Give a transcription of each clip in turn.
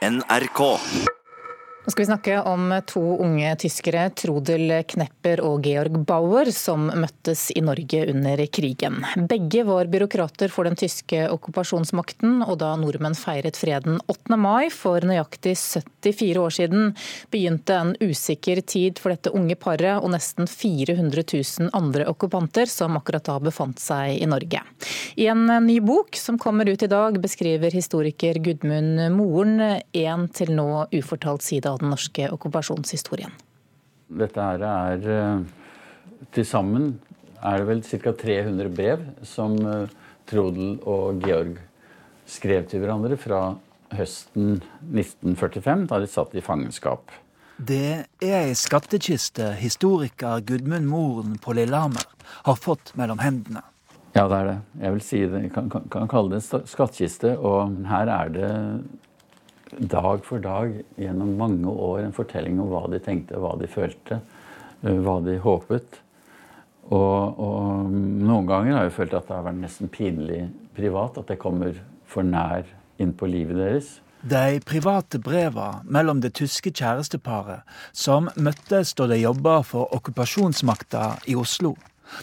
NRK. Nå skal vi snakke om to unge tyskere, Trodel Knepper og Georg Bauer, som møttes i Norge under krigen. Begge var byråkrater for den tyske okkupasjonsmakten, og da nordmenn feiret freden 8. mai for nøyaktig 74 år siden, begynte en usikker tid for dette unge paret og nesten 400 000 andre okkupanter som akkurat da befant seg i Norge. I en ny bok som kommer ut i dag, beskriver historiker Gudmund Moren en til nå ufortalt side av den norske okkupasjonshistorien. Dette her er eh, Til sammen er det vel ca. 300 brev som eh, Trodel og Georg skrev til hverandre fra høsten 1945, da de satt i fangenskap. Det er ei skattkiste historiker Gudmund Moren på Lillehammer har fått mellom hendene. Ja, det er det. Jeg vil si det, kan, kan, kan kalle det en skattkiste. Og her er det dag for dag gjennom mange år en fortelling om hva de tenkte, hva de følte, eh, hva de håpet. Og, og noen ganger har jeg følt at det har vært nesten pinlig privat. At det kommer for nær inn på livet deres. De private breva mellom det tyske kjæresteparet som møttes da de jobba for okkupasjonsmakta i Oslo,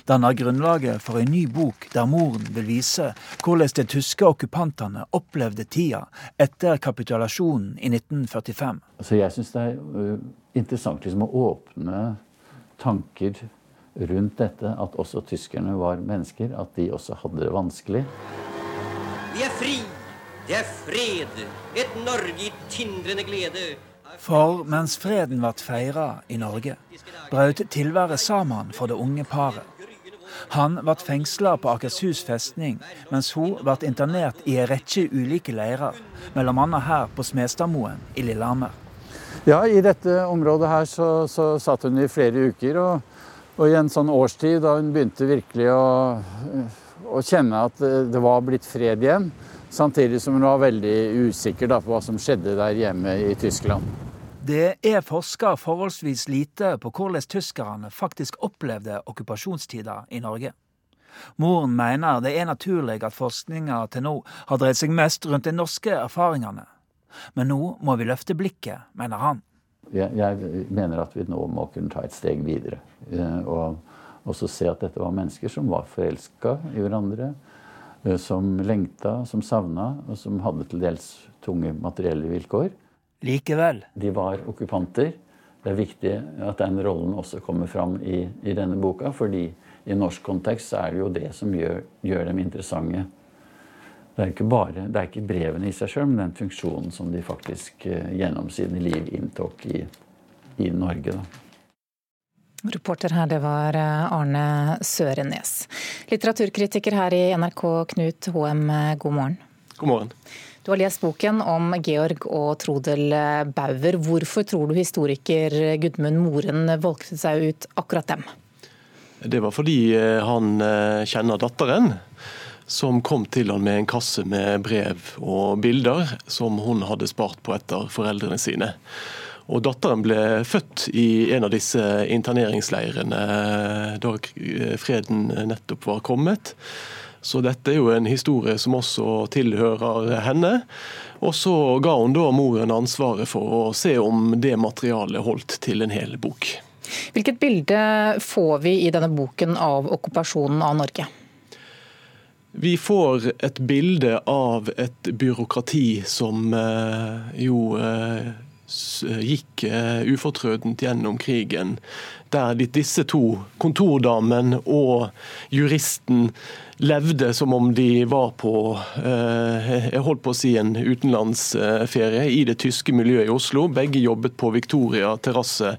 danner grunnlaget for en ny bok der moren vil vise hvordan de tyske okkupantene opplevde tida etter kapitulasjonen i 1945. Altså jeg syns det er uh, interessant liksom å åpne tanker rundt dette, at også tyskerne var mennesker, at de også hadde det vanskelig. Vi er fri, det er fred, et Norge i tindrende glede. For mens freden ble feira i Norge, brøt tilværet sammen for det unge paret. Han ble fengsla på Akershus festning, mens hun ble internert i en rekke ulike leirer, bl.a. her på Smestadmoen i Lillehammer. Ja, i dette området her så, så satt hun i flere uker. Og, og, i en sånn årstid da hun begynte virkelig å, å kjenne at det var blitt fred igjen, samtidig som hun var veldig usikker da, på hva som skjedde der hjemme i Tyskland. Det er forska forholdsvis lite på hvordan tyskerne faktisk opplevde okkupasjonstida i Norge. Moren mener det er naturlig at forskninga til nå har dreid seg mest rundt de norske erfaringene. Men nå må vi løfte blikket, mener han. Jeg, jeg mener at vi nå må kunne ta et steg videre. Eh, og også se at dette var mennesker som var forelska i hverandre. Eh, som lengta, som savna, og som hadde til dels tunge materielle vilkår. Likevel. De var okkupanter. Det er viktig at den rollen også kommer fram i, i denne boka, fordi i norsk kontekst så er det jo det som gjør, gjør dem interessante. Det er, ikke bare, det er ikke brevene i seg sjøl, men den funksjonen som de faktisk eh, gjennom sine liv inntok i, i Norge. Da. Reporter her, det var eh, Arne Sørenes. Litteraturkritiker her i NRK, Knut H.M., god morgen. God morgen. Du har lest boken om Georg og Trodel Bauer. Hvorfor tror du historiker Gudmund Moren valgte seg ut akkurat dem? Det var fordi eh, han eh, kjenner datteren, som kom til han med en kasse med brev og bilder som hun hadde spart på etter foreldrene sine. Og Datteren ble født i en av disse interneringsleirene eh, da freden nettopp var kommet. Så dette er jo en historie som også tilhører henne. Og så ga hun da moren ansvaret for å se om det materialet holdt til en hel bok. Hvilket bilde får vi i denne boken av okkupasjonen av Norge? Vi får et bilde av et byråkrati som eh, jo eh, gikk eh, ufortrødent gjennom krigen. Der disse to, kontordamen og juristen, levde som om de var på eh, jeg holdt på å si en utenlandsferie i det tyske miljøet i Oslo. Begge jobbet på Victoria terrasse.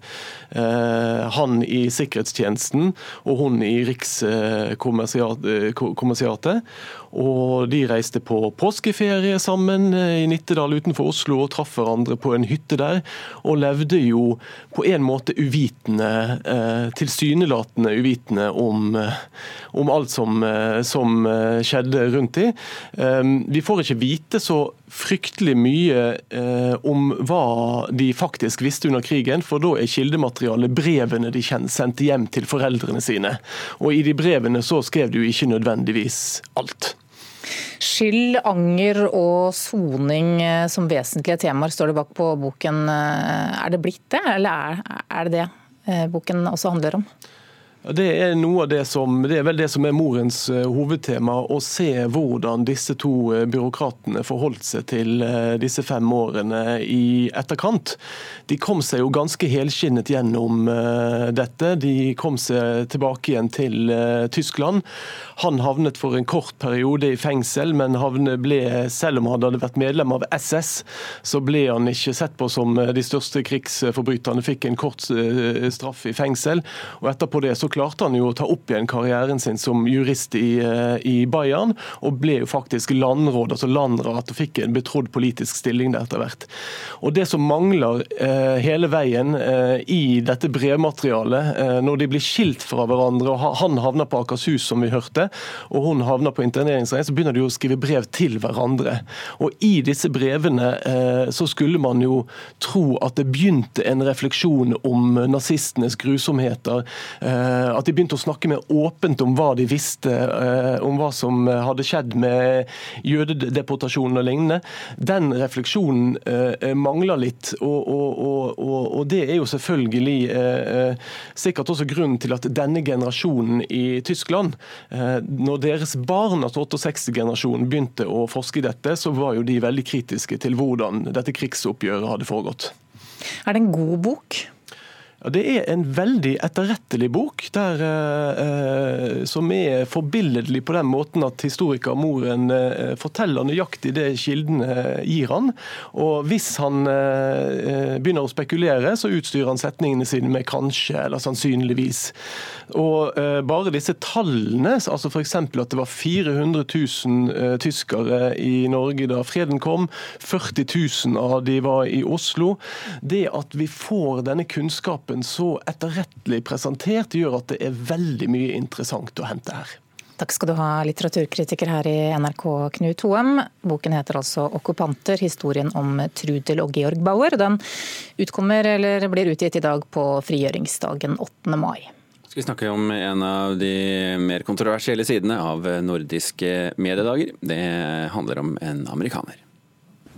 Eh, han i sikkerhetstjenesten og hun i Rikskommersiatet. Og De reiste på påskeferie sammen i Nittedal utenfor Oslo og traff hverandre på en hytte der. Og levde jo på en måte uvitende, eh, tilsynelatende uvitende om, om alt som som eh, skjedde rundt dem. Ehm, vi får ikke vite så fryktelig mye eh, om hva de faktisk visste under krigen, for da er kildematerialet brevene de sendte hjem til foreldrene sine. Og i de brevene så skrev de jo ikke nødvendigvis alt. Skyld, anger og soning som vesentlige temaer står det bak på boken. Er det blitt det, eller er det det boken også handler om? Det er noe av det som, det er vel det som er morens eh, hovedtema, å se hvordan disse to eh, byråkratene forholdt seg til eh, disse fem årene i etterkant. De kom seg jo ganske helskinnet gjennom dette. De kom seg tilbake igjen til Tyskland. Han havnet for en kort periode i fengsel, men ble, selv om han hadde vært medlem av SS, så ble han ikke sett på som de største krigsforbryterne. Fikk en kort straff i fengsel. og etterpå det så klarte han jo å ta opp igjen karrieren sin som jurist i, eh, i Bayern, og ble jo faktisk landråd, altså landrat, og fikk en betrodd politisk stilling der etter hvert. Og Det som mangler eh, hele veien eh, i dette brevmaterialet, eh, når de blir skilt fra hverandre, og han havner på Akershus, som vi hørte, og hun havner på interneringsleir, så begynner de å skrive brev til hverandre. Og I disse brevene eh, så skulle man jo tro at det begynte en refleksjon om nazistenes grusomheter. Eh, at de begynte å snakke mer åpent om hva de visste eh, om hva som hadde skjedd med jødedeportasjonen og lignende. Den refleksjonen eh, mangler litt. Og, og, og, og, det er jo selvfølgelig sikkert også grunnen til at denne generasjonen i Tyskland, når deres barn, altså 68-generasjonen, begynte å forske i dette, så var jo de veldig kritiske til hvordan dette krigsoppgjøret hadde foregått. Er det en god bok? Det er en veldig etterrettelig bok, der, eh, som er forbilledlig på den måten at historiker Moren eh, forteller nøyaktig det kildene gir han. Og hvis han eh, begynner å spekulere, så utstyrer han setningene sine med 'kanskje' eller sannsynligvis. Og eh, bare disse tallene, altså f.eks. at det var 400 000 eh, tyskere i Norge da freden kom, 40 000 av de var i Oslo. Det at vi får denne kunnskapen kunnskapen så etterrettelig presentert, gjør at det er veldig mye interessant å hente her. Takk skal du ha, litteraturkritiker her i NRK, Knut Hoem. Boken heter altså 'Okkupanter historien om Trudel og Georg Bauer'. Den utkommer, eller blir utgitt i dag på frigjøringsdagen 8. mai. Skal vi snakke om en av de mer kontroversielle sidene av nordiske mediedager. Det handler om en amerikaner.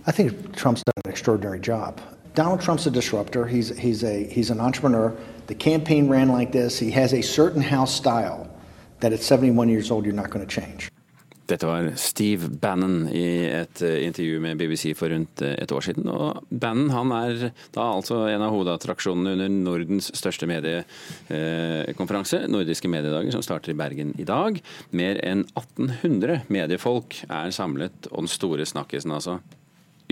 I think Trump's done an extraordinary job. Donald Trump's a disruptor. He's, he's, a, he's an entrepreneur. The campaign ran like this. He has a certain house style that at 71 years old you're not going to change. Dette var Steve Bannon i et eh, intervju med BBC for rundt eh, et år siden. Og Bannon han er da altså en av hovedattraksjonene under Nordens største mediekonferanse, Nordiske mediedager, som starter i Bergen i dag. Mer enn 1800 mediefolk er samlet, og den store snakkisen altså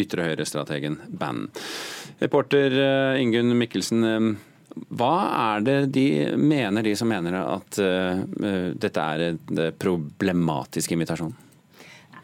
ytre høyre-strategen Bannon. Reporter eh, Ingunn Mikkelsen, eh, hva er det de mener, de som mener at uh, dette er en problematisk invitasjon?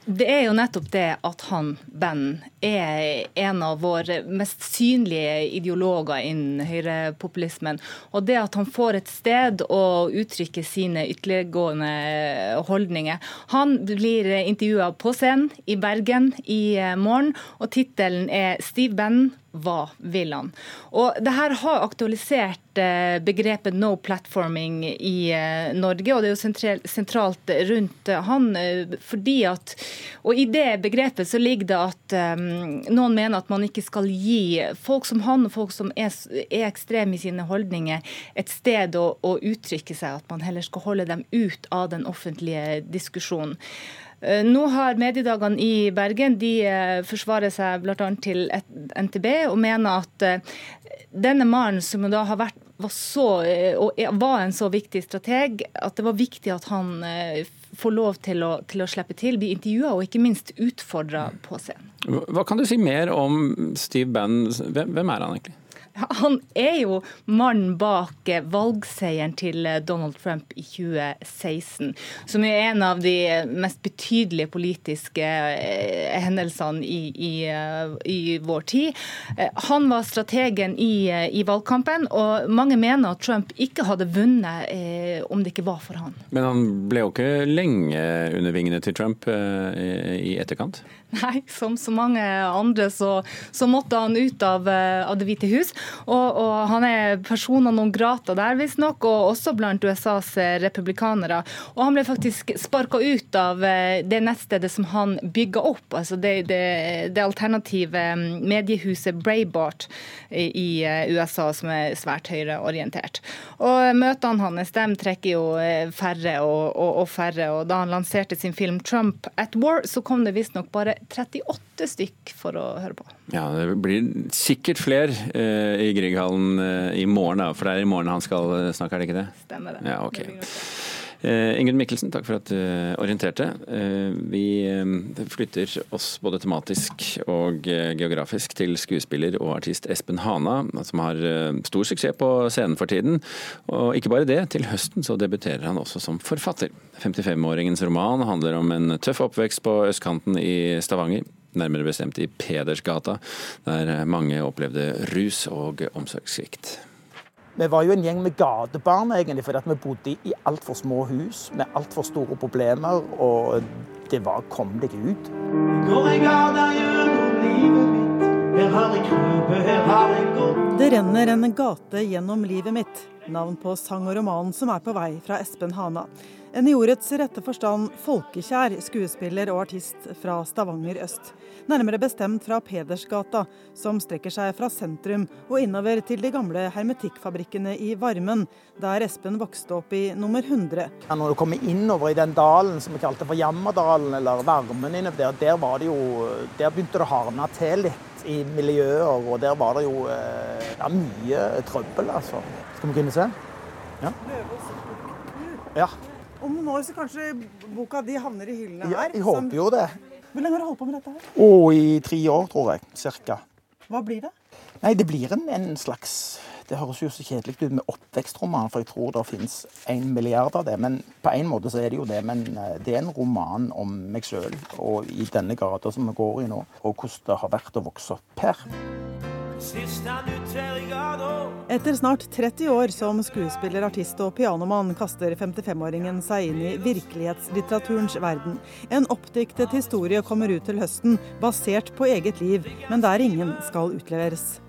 Det er jo nettopp det at han, Ben, er en av våre mest synlige ideologer innen høyrepopulismen. Og det at han får et sted å uttrykke sine ytterliggående holdninger. Han blir intervjua på scenen i Bergen i morgen, og tittelen er 'Steve Bannon hva vil han? Og det her har aktualisert eh, begrepet no platforming i eh, Norge, og det er jo sentralt rundt han. Eh, fordi at, og I det begrepet så ligger det at noen mener at man ikke skal gi folk som han og folk som er, er ekstreme i sine holdninger, et sted å, å uttrykke seg. At man heller skal holde dem ut av den offentlige diskusjonen. Eh, nå har mediedagene i Bergen de eh, forsvarer seg bl.a. til NTB og mener at eh, denne mannen som da har vært var, så, var en så viktig strateg at det var viktig at han får lov til å, til å slippe til, bli intervjua og ikke minst utfordra på scenen. Hva kan du si mer om Steve Bannon? Hvem er han egentlig? Han er jo mannen bak eh, valgseieren til eh, Donald Trump i 2016, som er en av de mest betydelige politiske eh, hendelsene i, i, i vår tid. Han var strategen i, i, valgkampen, og mange mener at Trump ikke hadde vunnet eh, om det ikke var for han. Men han ble jo ikke lenge under vingene til Trump eh, i etterkant? Nei, som så mange andre så, så måtte han ut av, av Det hvite hus. Og, og han er persona non grata der, visstnok, og også blant USAs republikanere. Og han ble faktisk sparka ut av det nettstedet som han bygga opp, altså det, det, det alternative mediehuset Braybart i USA, som er svært høyreorientert. Og møtene hans de trekker jo færre og, og, og færre. og Da han lanserte sin film 'Trump at War', så kom det visstnok bare 38 stykk for å høre på. Ja, Det blir sikkert flere uh, i Grieghallen uh, i morgen, da, for det er i morgen han skal snakke, er det ikke det? Stemmer det. Ja, ok. Uh, Ingunn Mikkelsen, takk for at du orienterte. Vi flytter oss både tematisk og geografisk til skuespiller og artist Espen Hana, som har stor suksess på scenen for tiden. Og ikke bare det, til høsten så debuterer han også som forfatter. 55-åringens roman handler om en tøff oppvekst på østkanten i Stavanger nærmere bestemt i Pedersgata, der mange opplevde rus og omsorgssvikt. Vi var jo en gjeng med gatebarn, egentlig, fordi vi bodde i altfor små hus med altfor store problemer, og det var kom deg ut. Går jeg gata gjennom livet mitt, her har jeg krøpet, her har jeg gått. Det renner en gate gjennom livet mitt, navn på sang og roman som er på vei fra Espen Hana. En i ordets rette forstand folkekjær skuespiller og artist fra Stavanger øst. Nærmere bestemt fra Pedersgata, som strekker seg fra sentrum og innover til de gamle hermetikkfabrikkene i Varmen, der Espen vokste opp i nummer 100. Ja, når du kommer innover i den dalen som vi kalte for Jammerdalen, eller Varmen innover der, der, jo, der begynte det å hardne til litt i miljøer, og der var det jo eh, ja, mye trøbbel, altså. Skal vi kunne se? Ja. ja. Om noen år så kanskje boka di havner i hyllene her? Ja, jeg håper jo det. Hvor lenge har du holdt på med dette? her? Oh, I tre år, tror jeg. Cirka. Hva blir det? Nei, Det blir en, en slags Det høres jo så kjedelig ut med oppvekstroman, for jeg tror det finnes en milliard av det. Men på en måte så er det jo det. Men eh, det er en roman om meg sjøl og i denne gata som vi går i nå, og hvordan det har vært å vokse opp her. Etter snart 30 år som skuespiller, artist og pianomann kaster 55-åringen seg inn i virkelighetslitteraturens verden. En oppdiktet historie kommer ut til høsten, basert på eget liv, men der ingen skal utleveres.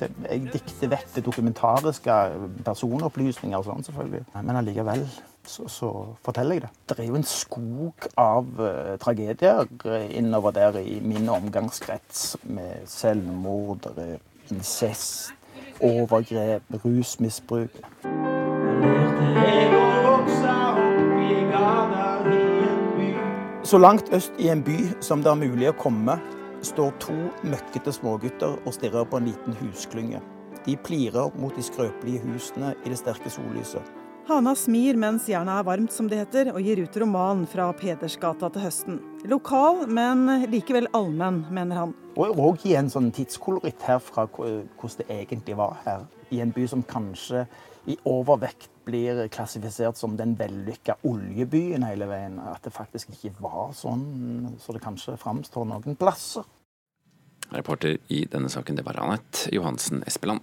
Jeg dikter vekk dokumentariske, personopplysninger og sånn, selvfølgelig. Men allikevel så, så, forteller jeg det. Det er jo en skog av uh, tragedier innover der i min omgangskrets, med selvmord, incest, overgrep, rusmisbruk. Så langt øst i en by som det er mulig å komme, står to møkkete smågutter og stirrer på en liten husklynge. De plirer mot de skrøpelige husene i det sterke sollyset. Hana smir mens jernet er varmt, som det heter, og gir ut roman fra Pedersgata til høsten. Lokal, men likevel allmenn, mener han. Og òg i en sånn tidskoloritt her fra hvordan det egentlig var her. I en by som kanskje i overvekt blir klassifisert som den vellykka oljebyen hele veien. At det faktisk ikke var sånn så det kanskje framstår noen plasser. Reporter i denne saken, det var Anette Johansen Espeland.